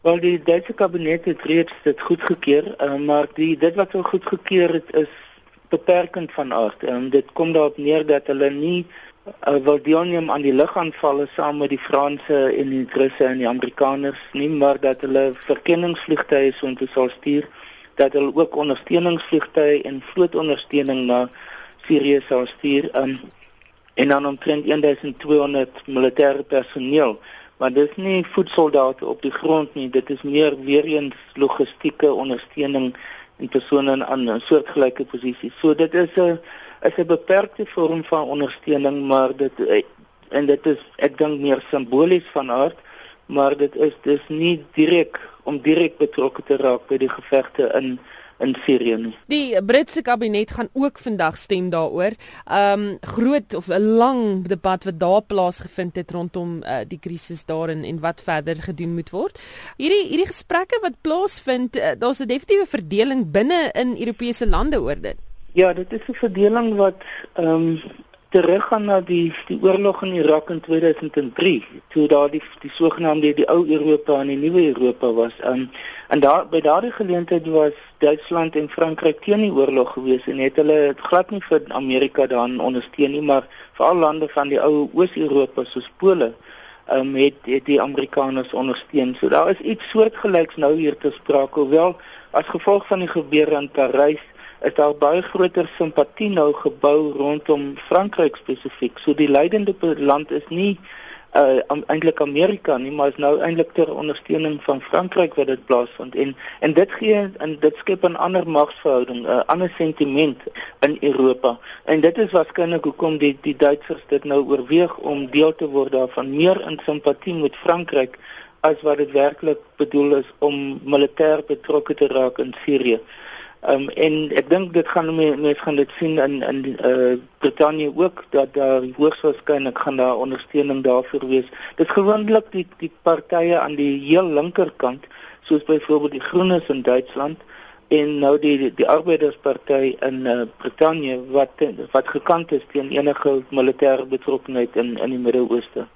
Wel die Duitse kabinet het reeds dit goedgekeur, uh, maar die dit wat hulle goedgekeur het is beperkend van aard. Um, dit kom daarop neer dat hulle nie uh, wil deelneem aan die lugaanvalle saam met die Franse en die Russe en die Amerikaners nie, maar dat hulle verkenningsvliegtuie so intoe sal stuur, dat hulle ook ondersteuningsvliegtuie en vlootondersteuning na Sirië sal stuur. Um, en dan omtrent 1200 militêre personeel maar dis nie voetsoldate op die grond nie. Dit is meer weer eens logistieke ondersteuning en persone in 'n soortgelyke posisie so dit is 'n is 'n beperkte vorm van ondersteuning maar dit en dit is ek dink meer simbolies van aard maar dit is dis nie direk om direk betrokke te raak by die gevegte in in Sirië nie. Die Britse kabinet gaan ook vandag stem daaroor. Um groot of 'n lang debat wat daar plaasgevind het rondom uh, die krisis daarin en wat verder gedoen moet word. Hierdie hierdie gesprekke wat plaasvind, uh, daar's 'n definitiewe verdeling binne in Europese lande oor dit. Ja, dit is 'n verdeling wat um teruggaan na die die oorlog in Irak in 2003 toe daar die die sogenaamde die ou Europa en die nuwe Europa was. Um, en daar by daardie geleentheid was Duitsland en Frankryk teen die oorlog gewees en het hulle het glad nie vir Amerika daan ondersteun nie, maar veral lande van die ou Oos-Europa soos Pole um, het het die Amerikaners ondersteun. So daar is iets soortgelyks nou hier te sprake, hoewel as gevolg van die gebeure in Parys is daar baie groter simpatie nou gebou rondom Frankryk spesifiek. So die leidende land is nie uh eintlik Amerika nie, maar is nou eintlik ter ondersteuning van Frankryk wat dit plaasvind en en dit gee en dit skep 'n ander magsverhouding, 'n ander sentiment in Europa. En dit is waarskynlik hoekom die die Duitsers dit nou oorweeg om deel te word daarvan meer in simpatie met Frankryk as wat dit werklik bedoel is om militêr betrokke te raak in Sirië. Ehm um, en ek dink dit gaan mense gaan dit sien in in eh uh, Brittanje ook dat daar hoogs waarskynlik gaan daar ondersteuning daarvoor wees. Dit is gewoonlik die die partye aan die heel linkerkant soos byvoorbeeld die Groenes in Duitsland en nou die die, die Arbeidersparty in eh uh, Brittanje wat wat gekant is teen enige militêre betrokkenheid in in die Midde-Ooste.